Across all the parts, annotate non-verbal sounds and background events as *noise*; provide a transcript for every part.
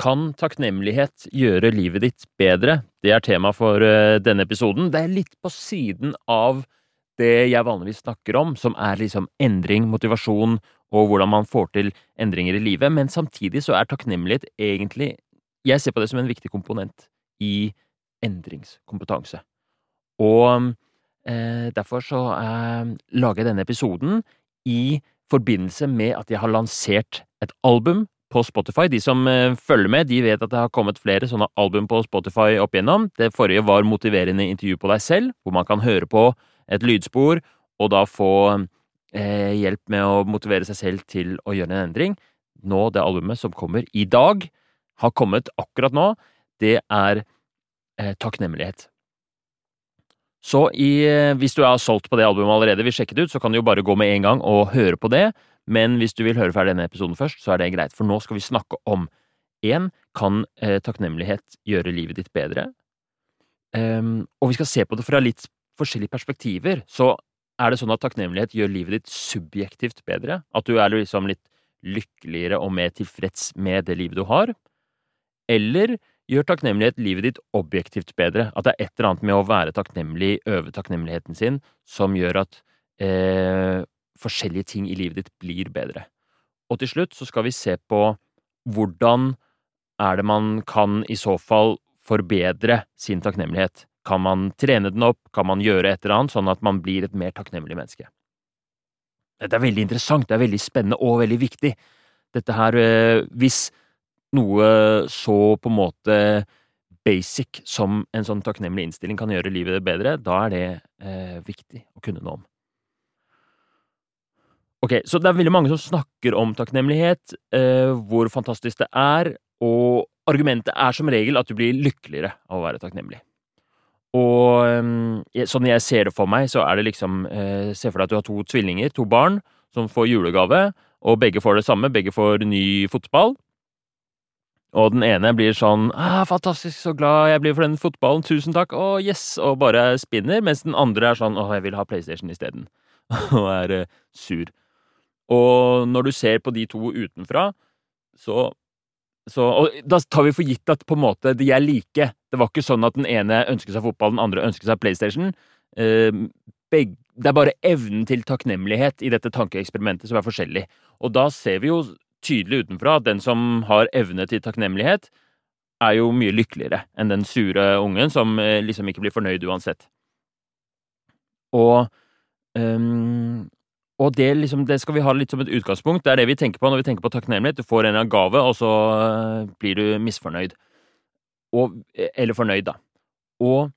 Kan takknemlighet gjøre livet ditt bedre? Det er tema for eh, denne episoden. Det er litt på siden av det jeg vanligvis snakker om, som er liksom endring, motivasjon og hvordan man får til endringer i livet, men samtidig så er takknemlighet egentlig Jeg ser på det som en viktig komponent i endringskompetanse. Og eh, derfor så eh, lager jeg denne episoden i forbindelse med at jeg har lansert et album på Spotify. De som eh, følger med, de vet at det har kommet flere sånne album på Spotify opp igjennom. Det forrige var Motiverende intervju på deg selv, hvor man kan høre på et lydspor og da få eh, hjelp med å motivere seg selv til å gjøre en endring. Nå, det albumet som kommer i dag, har kommet akkurat nå, det er eh, Takknemlighet. Så i, eh, hvis du har solgt på det albumet allerede, vil sjekke det ut, så kan du jo bare gå med en gang og høre på det. Men hvis du vil høre ferdig denne episoden først, så er det greit, for nå skal vi snakke om én kan eh, takknemlighet gjøre livet ditt bedre? Um, og vi skal se på det fra litt forskjellige perspektiver. Så er det sånn at takknemlighet gjør livet ditt subjektivt bedre? At du er liksom litt lykkeligere og mer tilfreds med det livet du har? Eller gjør takknemlighet livet ditt objektivt bedre? At det er et eller annet med å være takknemlig, øve takknemligheten sin, som gjør at eh, forskjellige ting i livet ditt blir bedre. Og til slutt så skal vi se på hvordan er det man kan i så fall forbedre sin takknemlighet. Kan man trene den opp, kan man gjøre et eller annet, sånn at man blir et mer takknemlig menneske? Dette er veldig interessant, det er veldig spennende og veldig viktig. Dette her, eh, hvis noe så på en måte basic som en sånn takknemlig innstilling kan gjøre livet bedre, da er det eh, viktig å kunne noe om. Ok, så det er veldig mange som snakker om takknemlighet, eh, hvor fantastisk det er, og argumentet er som regel at du blir lykkeligere av å være takknemlig. Og eh, sånn jeg ser det for meg, så er det liksom eh, Se for deg at du har to tvillinger, to barn, som får julegave, og begge får det samme, begge får ny fotball. Og den ene blir sånn ah, 'Fantastisk, så glad jeg blir for den fotballen, tusen takk', å oh, yes, og bare spinner, mens den andre er sånn 'Å, jeg vil ha PlayStation isteden', *laughs* og er uh, sur. Og når du ser på de to utenfra, så, så Og da tar vi for gitt at på en måte de er like. Det var ikke sånn at den ene ønsket seg fotball, den andre ønsket seg PlayStation. Uh, begge, det er bare evnen til takknemlighet i dette tankeeksperimentet som er forskjellig. Og da ser vi jo tydelig utenfra at den som har evne til takknemlighet, er jo mye lykkeligere enn den sure ungen som eh, liksom ikke blir fornøyd uansett. Og um, og det, liksom, det, skal vi ha litt som et utgangspunkt. Det er det vi tenker på når vi tenker på takknemlighet. Du får en eller annen gave, og så eh, blir du misfornøyd. Og, eller fornøyd, da. Og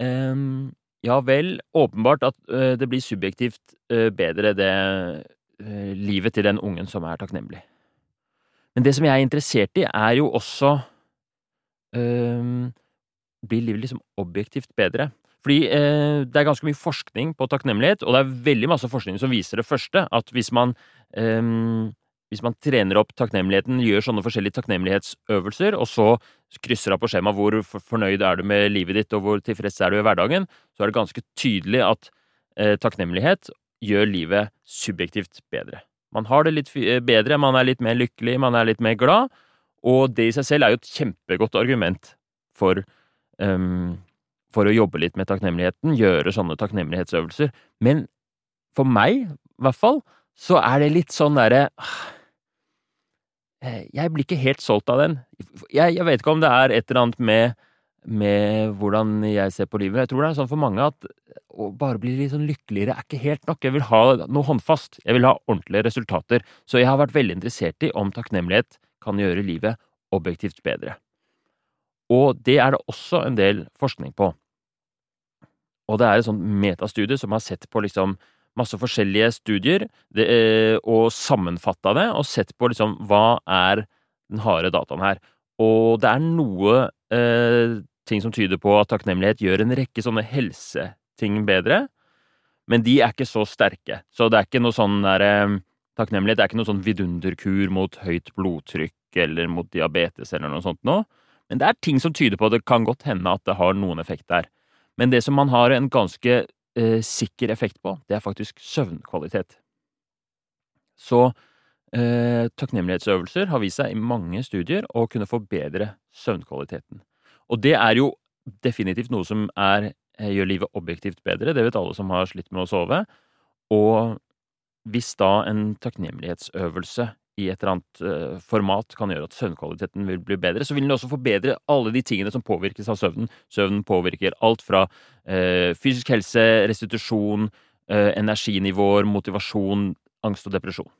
um, ja vel, åpenbart at uh, det blir subjektivt uh, bedre, det uh, livet til den ungen som er takknemlig. Men det som jeg er interessert i, er jo også Blir livet liksom objektivt bedre? Fordi eh, det er ganske mye forskning på takknemlighet, og det er veldig masse forskning som viser det første, at hvis man, eh, hvis man trener opp takknemligheten, gjør sånne forskjellige takknemlighetsøvelser, og så krysser av på skjema hvor fornøyd er du med livet ditt, og hvor tilfreds er du i hverdagen, så er det ganske tydelig at eh, takknemlighet gjør livet subjektivt bedre. Man har det litt eh, bedre, man er litt mer lykkelig, man er litt mer glad, og det i seg selv er jo et kjempegodt argument for um, for å jobbe litt med takknemligheten, gjøre sånne takknemlighetsøvelser. Men for meg, i hvert fall, så er det litt sånn derre eh, Jeg blir ikke helt solgt av den. Jeg, jeg, vet ikke om det er et eller annet med, med hvordan jeg ser på livet. Jeg tror det er sånn for mange at å bare bli litt sånn lykkeligere er ikke helt nok. Jeg vil ha noe håndfast. Jeg vil ha ordentlige resultater. Så jeg har vært veldig interessert i om takknemlighet kan gjøre livet objektivt bedre. Og det er det også en del forskning på. Og det er et sånt metastudie som har sett på liksom masse forskjellige studier det, eh, og sammenfatta det, og sett på liksom hva er den harde dataen her. Og det er noe eh, ting som tyder på at takknemlighet gjør en rekke sånne helseting bedre, men de er ikke så sterke. Så det er ikke noe sånn der, eh, Takknemlighet er ikke noe sånn vidunderkur mot høyt blodtrykk eller mot diabetes eller noe sånt noe. Men det er ting som tyder på at det kan godt hende at det har noen effekt der. Men det som man har en ganske eh, sikker effekt på, det er faktisk søvnkvalitet. Så eh, takknemlighetsøvelser har vist seg i mange studier å kunne forbedre søvnkvaliteten. Og det er jo definitivt noe som er, eh, gjør livet objektivt bedre. Det vet alle som har slitt med å sove. Og hvis da en takknemlighetsøvelse i et eller annet uh, format kan gjøre at søvnkvaliteten vil bli bedre, så vil den også forbedre alle de tingene som påvirkes av søvnen. Søvnen påvirker alt fra eh, fysisk helse, restitusjon, eh, energinivåer, motivasjon, angst og depresjon.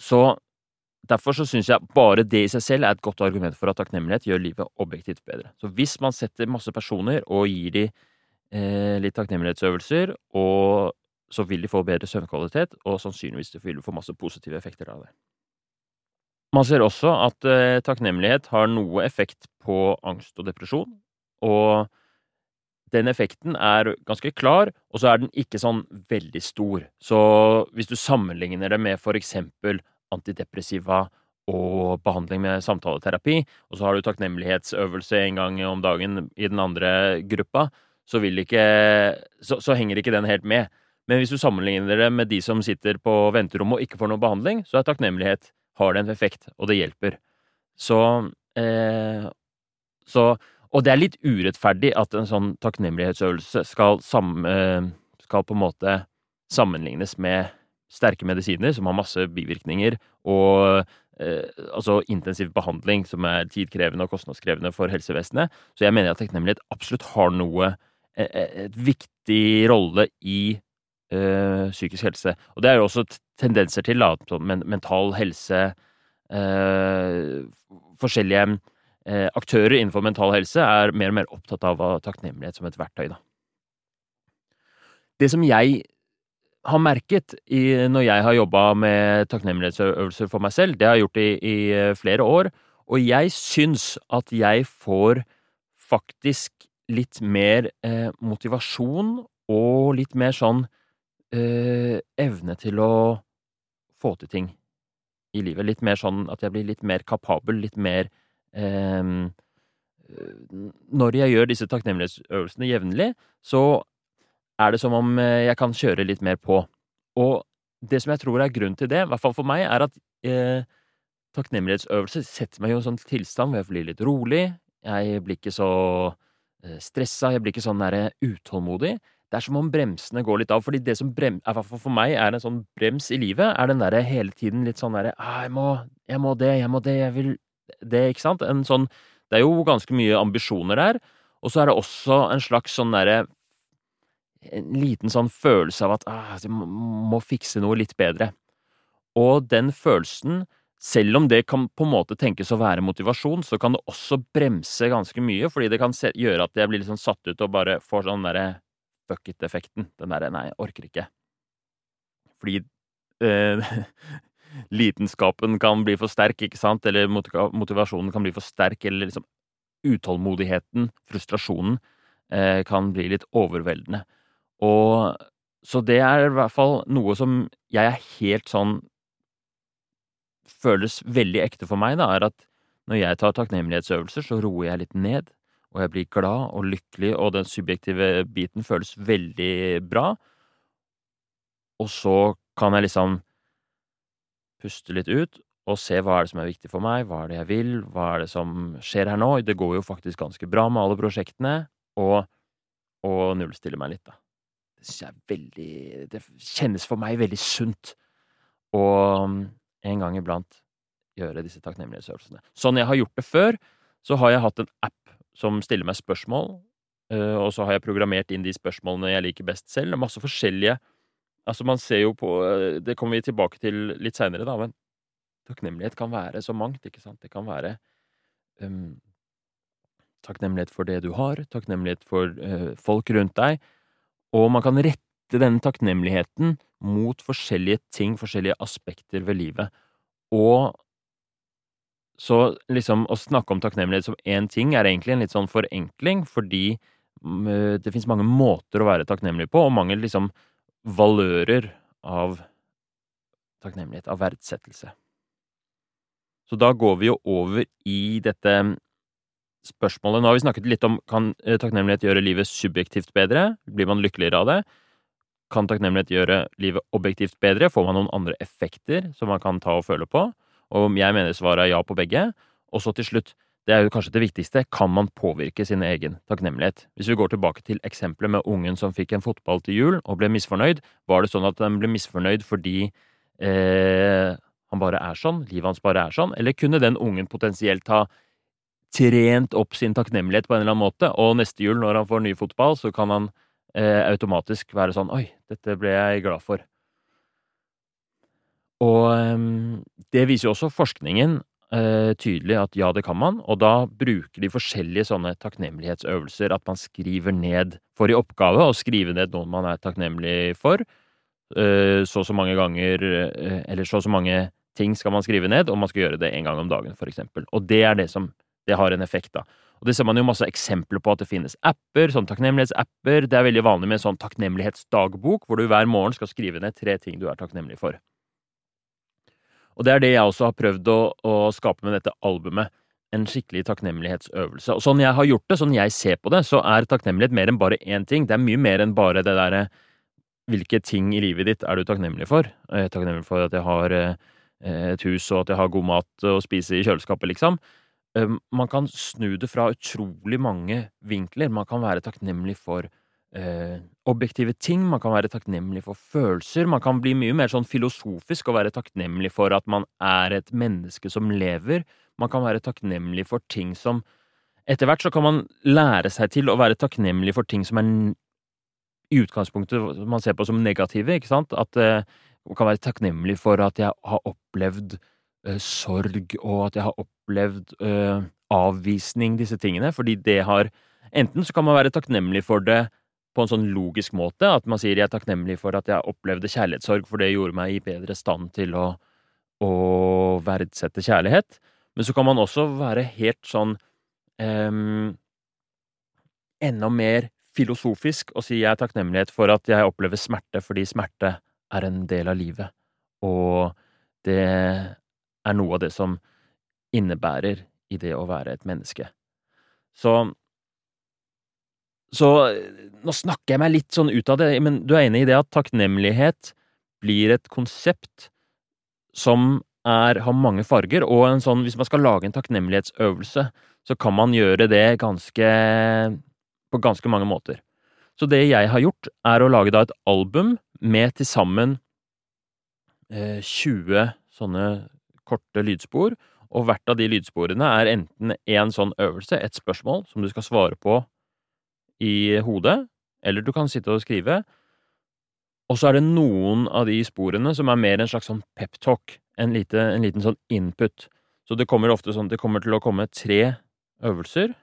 så derfor så syns jeg bare det i seg selv er et godt argument for at takknemlighet gjør livet objektivt bedre. Så hvis man setter masse personer og gir de litt takknemlighetsøvelser og så vil de få bedre søvnkvalitet, og sannsynligvis vil de få masse positive effekter av det. Man ser også at eh, takknemlighet har noe effekt på angst og depresjon, og den effekten er ganske klar, og så er den ikke sånn veldig stor. Så hvis du sammenligner det med for eksempel antidepressiva og behandling med samtaleterapi, og så har du takknemlighetsøvelse en gang om dagen i den andre gruppa, så, ikke, så, så henger ikke den helt med. Men hvis du sammenligner det med de som sitter på venterommet og ikke får noe behandling, så er takknemlighet har det en effekt, og det hjelper. Så, eh, så Og det er litt urettferdig at en sånn takknemlighetsøvelse skal, samme, skal på en måte sammenlignes med sterke medisiner som har masse bivirkninger, og eh, altså intensiv behandling som er tidkrevende og kostnadskrevende for helsevesenet. Så jeg mener at takknemlighet absolutt har noe et, e, et viktig rolle i øh, psykisk helse. Og det er jo også tendenser til da, men, mental helse øh, Forskjellige øh, aktører innenfor mental helse er mer og mer opptatt av takknemlighet som et verktøy. Da. Det som jeg har merket i, når jeg har jobba med takknemlighetsøvelser for meg selv, det har jeg gjort i, i flere år, og jeg syns at jeg får faktisk litt mer eh, motivasjon og litt mer sånn eh, evne til å få til ting i livet. Litt mer sånn at jeg blir litt mer kapabel, litt mer eh, Når jeg gjør disse takknemlighetsøvelsene jevnlig, så er det som om eh, jeg kan kjøre litt mer på. Og det som jeg tror er grunnen til det, i hvert fall for meg, er at eh, takknemlighetsøvelser setter meg i en sånn tilstand hvor jeg blir litt rolig. Jeg blir ikke så eh, stressa, jeg blir ikke sånn der utålmodig det er som om bremsene går litt av. fordi det som brem, for meg er en sånn brems i livet, er den derre hele tiden litt sånn derre ah, jeg, må, jeg må det, jeg må det, jeg vil det, ikke sant? En sånn Det er jo ganske mye ambisjoner der, og så er det også en slags sånn derre En liten sånn følelse av at ah, jeg må, må fikse noe litt bedre. Og den følelsen selv om det kan på en måte tenkes å være motivasjon, så kan det også bremse ganske mye, fordi det kan gjøre at jeg blir litt sånn satt ut og bare får sånn derre fuck it-effekten. Den derre nei, jeg orker ikke. Fordi eh, *laughs* lidenskapen kan bli for sterk, ikke sant, eller motivasjonen kan bli for sterk, eller liksom utålmodigheten, frustrasjonen, eh, kan bli litt overveldende. Og så det er i hvert fall noe som jeg er helt sånn Føles veldig ekte for meg, da, er at når jeg tar takknemlighetsøvelser, så roer jeg litt ned og jeg blir glad og lykkelig, og den subjektive biten føles veldig bra. Og så kan jeg liksom puste litt ut og se hva er det som er viktig for meg, hva er det jeg vil, hva er det som skjer her nå. Det går jo faktisk ganske bra med alle prosjektene, og, og nullstille meg litt, da. Det synes jeg er veldig Det kjennes for meg veldig sunt. Og um, en gang iblant gjøre disse takknemlighetsøvelsene. Sånn jeg har gjort det før, så har jeg hatt en app som stiller meg spørsmål, eh, og så har jeg programmert inn de spørsmålene jeg liker best selv. Er masse forskjellige Altså, man ser jo på eh, Det kommer vi tilbake til litt seinere, da, men takknemlighet kan være så mangt, ikke sant? Det kan være um, takknemlighet for det du har, takknemlighet for uh, folk rundt deg, og man kan rette denne takknemligheten mot forskjellige ting, forskjellige aspekter ved livet. Og så liksom å snakke om takknemlighet som én ting er egentlig en litt sånn forenkling, fordi mm, det fins mange måter å være takknemlig på, og mange liksom valører av takknemlighet, av verdsettelse. Så da går vi jo over i dette spørsmålet. Nå har vi snakket litt om kan eh, takknemlighet gjøre livet subjektivt bedre? Blir man lykkeligere av det? kan takknemlighet gjøre livet objektivt bedre? Får man noen andre effekter som man kan ta og føle på? Og jeg mener svaret er ja på begge. Og så til slutt, det er jo kanskje det viktigste, kan man påvirke sin egen takknemlighet? Hvis vi går tilbake til eksempelet med ungen som fikk en fotball til jul og ble misfornøyd, var det sånn at den ble misfornøyd fordi eh, han bare er sånn, livet hans bare er sånn, eller kunne den ungen potensielt ha trent opp sin takknemlighet på en eller annen måte, og neste jul, når han får ny fotball, så kan han eh, automatisk være sånn Oi, dette ble jeg glad for. Og eh, det viser jo også forskningen eh, tydelig at ja, det kan man, og da bruker de forskjellige sånne takknemlighetsøvelser, at man skriver ned for i oppgave å skrive ned noen man er takknemlig for, eh, så og så mange ganger, eh, eller så og så mange ting skal man skrive ned, og man skal gjøre det en gang om dagen, for eksempel. Og det er det som det har en effekt, da. Og det ser man jo masse eksempler på at det finnes apper, sånn takknemlighetsapper. Det er veldig vanlig med en sånn takknemlighetsdagbok, hvor du hver morgen skal skrive ned tre ting du er takknemlig for. Og det er det jeg også har prøvd å, å skape med dette albumet. En skikkelig takknemlighetsøvelse. Og sånn jeg har gjort det, sånn jeg ser på det, så er takknemlighet mer enn bare én ting. Det er mye mer enn bare det derre Hvilke ting i livet ditt er du takknemlig for? Jeg er takknemlig for at jeg har eh, et hus, og at jeg har god mat å spise i kjøleskapet, liksom. Man kan snu det fra utrolig mange vinkler. Man kan være takknemlig for eh, objektive ting, man kan være takknemlig for følelser. Man kan bli mye mer sånn filosofisk og være takknemlig for at man er et menneske som lever. Man kan være takknemlig for ting som Etter hvert så kan man lære seg til å være takknemlig for ting som er i utgangspunktet man ser på som negative, ikke sant? At eh, man kan være takknemlig for at jeg har opplevd uh, sorg, og at jeg har opplevd uh, avvisning, disse tingene, fordi det har Enten så kan man være takknemlig for det på en sånn logisk måte, at man sier jeg er takknemlig for at jeg opplevde kjærlighetssorg, for det gjorde meg i bedre stand til å, å verdsette kjærlighet. Men så kan man også være helt sånn um, Enda mer filosofisk og si jeg er takknemlighet for at jeg opplever smerte, fordi smerte er en del av livet, og det er noe av det som innebærer i det å være et menneske. Så Så nå snakker jeg meg litt sånn ut av det, men du er enig i det at takknemlighet blir et konsept som er, har mange farger, og en sånn, hvis man skal lage en takknemlighetsøvelse, så kan man gjøre det ganske på ganske mange måter. Så det jeg har gjort, er å lage da et album med til sammen eh, 20 sånne korte lydspor, og hvert av de lydsporene er enten en sånn øvelse, et spørsmål, som du skal svare på i hodet, eller du kan sitte og skrive, og så er det noen av de sporene som er mer en slags sånn peptalk, en, en liten sånn input. Så det kommer ofte sånn, det kommer til å komme tre øvelser,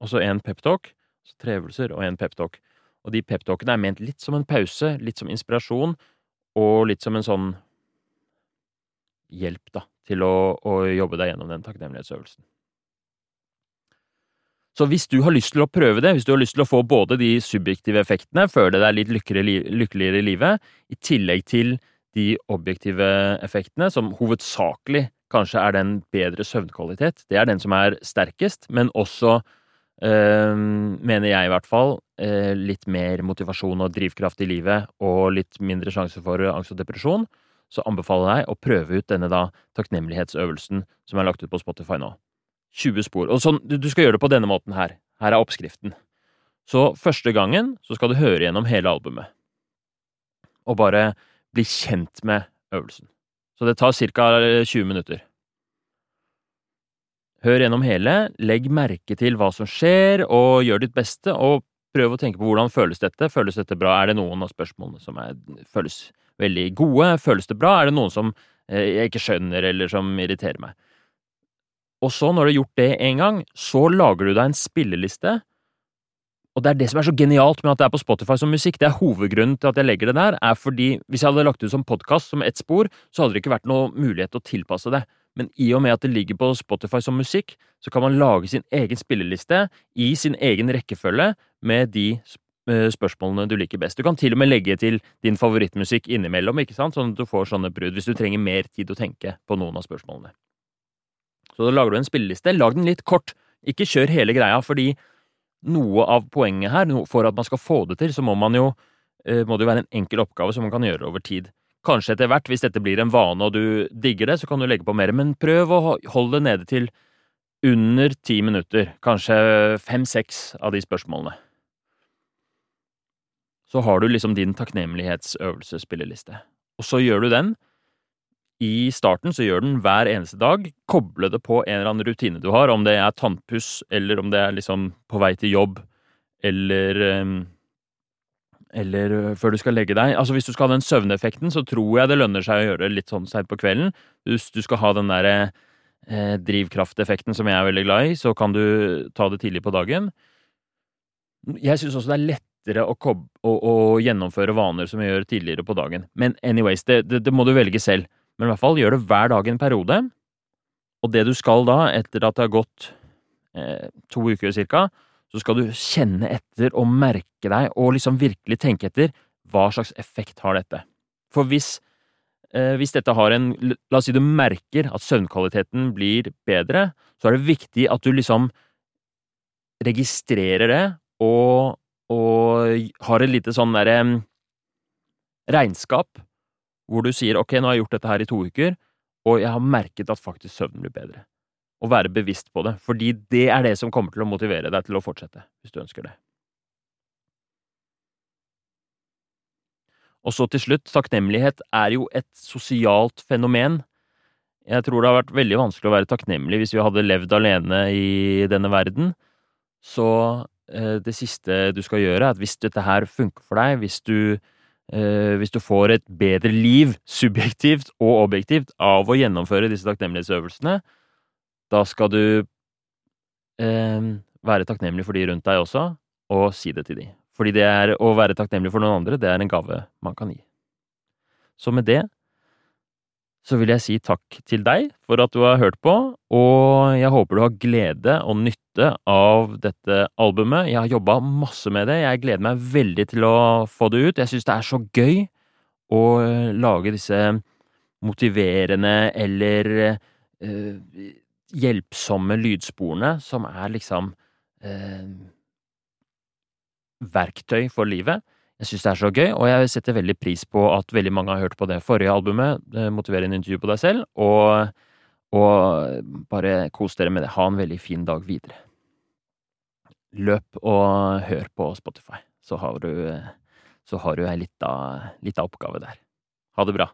og så en peptalk, så tre øvelser og en peptalk. Og de peptalkene er ment litt som en pause, litt som inspirasjon, og litt som en sånn hjelp da, til å, å jobbe deg gjennom den takknemlighetsøvelsen. Så hvis du har lyst til å prøve det, hvis du har lyst til å få både de subjektive effektene, føle deg litt lykkeligere i livet, i tillegg til de objektive effektene, som hovedsakelig kanskje er den bedre søvnkvalitet, det er den som er sterkest, men også, øh, mener jeg i hvert fall, øh, litt mer motivasjon og drivkraft i livet, og litt mindre sjanse for angst og depresjon, så anbefaler jeg å prøve ut denne da takknemlighetsøvelsen som er lagt ut på Spotify nå. 20 spor. Og sånn, du, skal gjøre det på denne måten her. Her er oppskriften. Så første gangen så skal du høre gjennom hele albumet. Og bare bli kjent med øvelsen. Så det tar ca. 20 minutter. Hør gjennom hele, legg merke til hva som skjer, og gjør ditt beste, og prøv å tenke på hvordan føles dette. Føles dette bra? Er det noen av spørsmålene som er, føles veldig gode? Føles det bra? Er det noen som eh, jeg ikke skjønner, eller som irriterer meg? Og så, når du har gjort det en gang, så lager du deg en spilleliste. Og det er det som er så genialt med at det er på Spotify som musikk. Det er hovedgrunnen til at jeg legger det der, er fordi hvis jeg hadde lagt det ut som podkast som ett spor, så hadde det ikke vært noe mulighet til å tilpasse det. Men i og med at det ligger på Spotify som musikk, så kan man lage sin egen spilleliste i sin egen rekkefølge med de Eh, spørsmålene du liker best. Du kan til og med legge til din favorittmusikk innimellom, ikke sant? sånn at du får sånne brudd hvis du trenger mer tid å tenke på noen av spørsmålene. Så da lager du en spilleliste. Lag den litt kort. Ikke kjør hele greia, fordi noe av poenget her, for at man skal få det til, så må jo eh, må det jo være en enkel oppgave som man kan gjøre over tid. Kanskje etter hvert, hvis dette blir en vane og du digger det, så kan du legge på mer, men prøv å holde det nede til under ti minutter. Kanskje fem-seks av de spørsmålene. Så har du liksom din takknemlighetsøvelsesspilleliste. Og så gjør du den. I starten så gjør den hver eneste dag. Koble det på en eller annen rutine du har, om det er tannpuss, eller om det er liksom på vei til jobb, eller ehm, eller øh, før du skal legge deg. Altså Hvis du skal ha den søvneffekten, så tror jeg det lønner seg å gjøre det litt sånn seint på kvelden. Hvis du skal ha den derre eh, drivkrafteffekten som jeg er veldig glad i, så kan du ta det tidlig på dagen. Jeg syns også det er lettere å, å, å, gjennomføre vaner som vi gjør tidligere på dagen. Men anyways, det, det, det, må du velge selv. Men i hvert fall gjør det hver dag en periode. Og det du skal da, etter at det har gått eh, to uker cirka, så skal du kjenne etter og merke deg og liksom virkelig tenke etter hva slags effekt har dette. For hvis, eh, hvis dette har en La oss si du merker at søvnkvaliteten blir bedre, så er det viktig at du liksom registrerer det og, og har et lite sånn derre regnskap hvor du sier ok, nå har jeg gjort dette her i to uker, og jeg har merket at faktisk søvnen blir bedre og være bevisst på det, fordi det er det som kommer til å motivere deg til å fortsette, hvis du ønsker det. Og så til slutt, takknemlighet er jo et sosialt fenomen. Jeg tror det har vært veldig vanskelig å være takknemlig hvis vi hadde levd alene i denne verden. Så eh, det siste du skal gjøre, er at hvis dette her funker for deg, hvis du, hvis du får et bedre liv, subjektivt og objektivt, av å gjennomføre disse takknemlighetsøvelsene, da skal du eh, være takknemlig for de rundt deg også, og si det til de. Fordi det er å være takknemlig for noen andre, det er en gave man kan gi. Så med det så vil jeg si takk til deg for at du har hørt på, og jeg håper du har glede og nytte av dette albumet. Jeg har jobba masse med det, jeg gleder meg veldig til å få det ut. Jeg syns det er så gøy å lage disse motiverende eller eh, hjelpsomme lydsporene som er liksom eh, verktøy for livet. Jeg syns det er så gøy, og jeg setter veldig pris på at veldig mange har hørt på det forrige albumet, eh, Motiverende intervju på deg selv, og, og bare kos dere med det. Ha en veldig fin dag videre. Løp og hør på Spotify, så har du, så har du ei lita oppgave der. Ha det bra.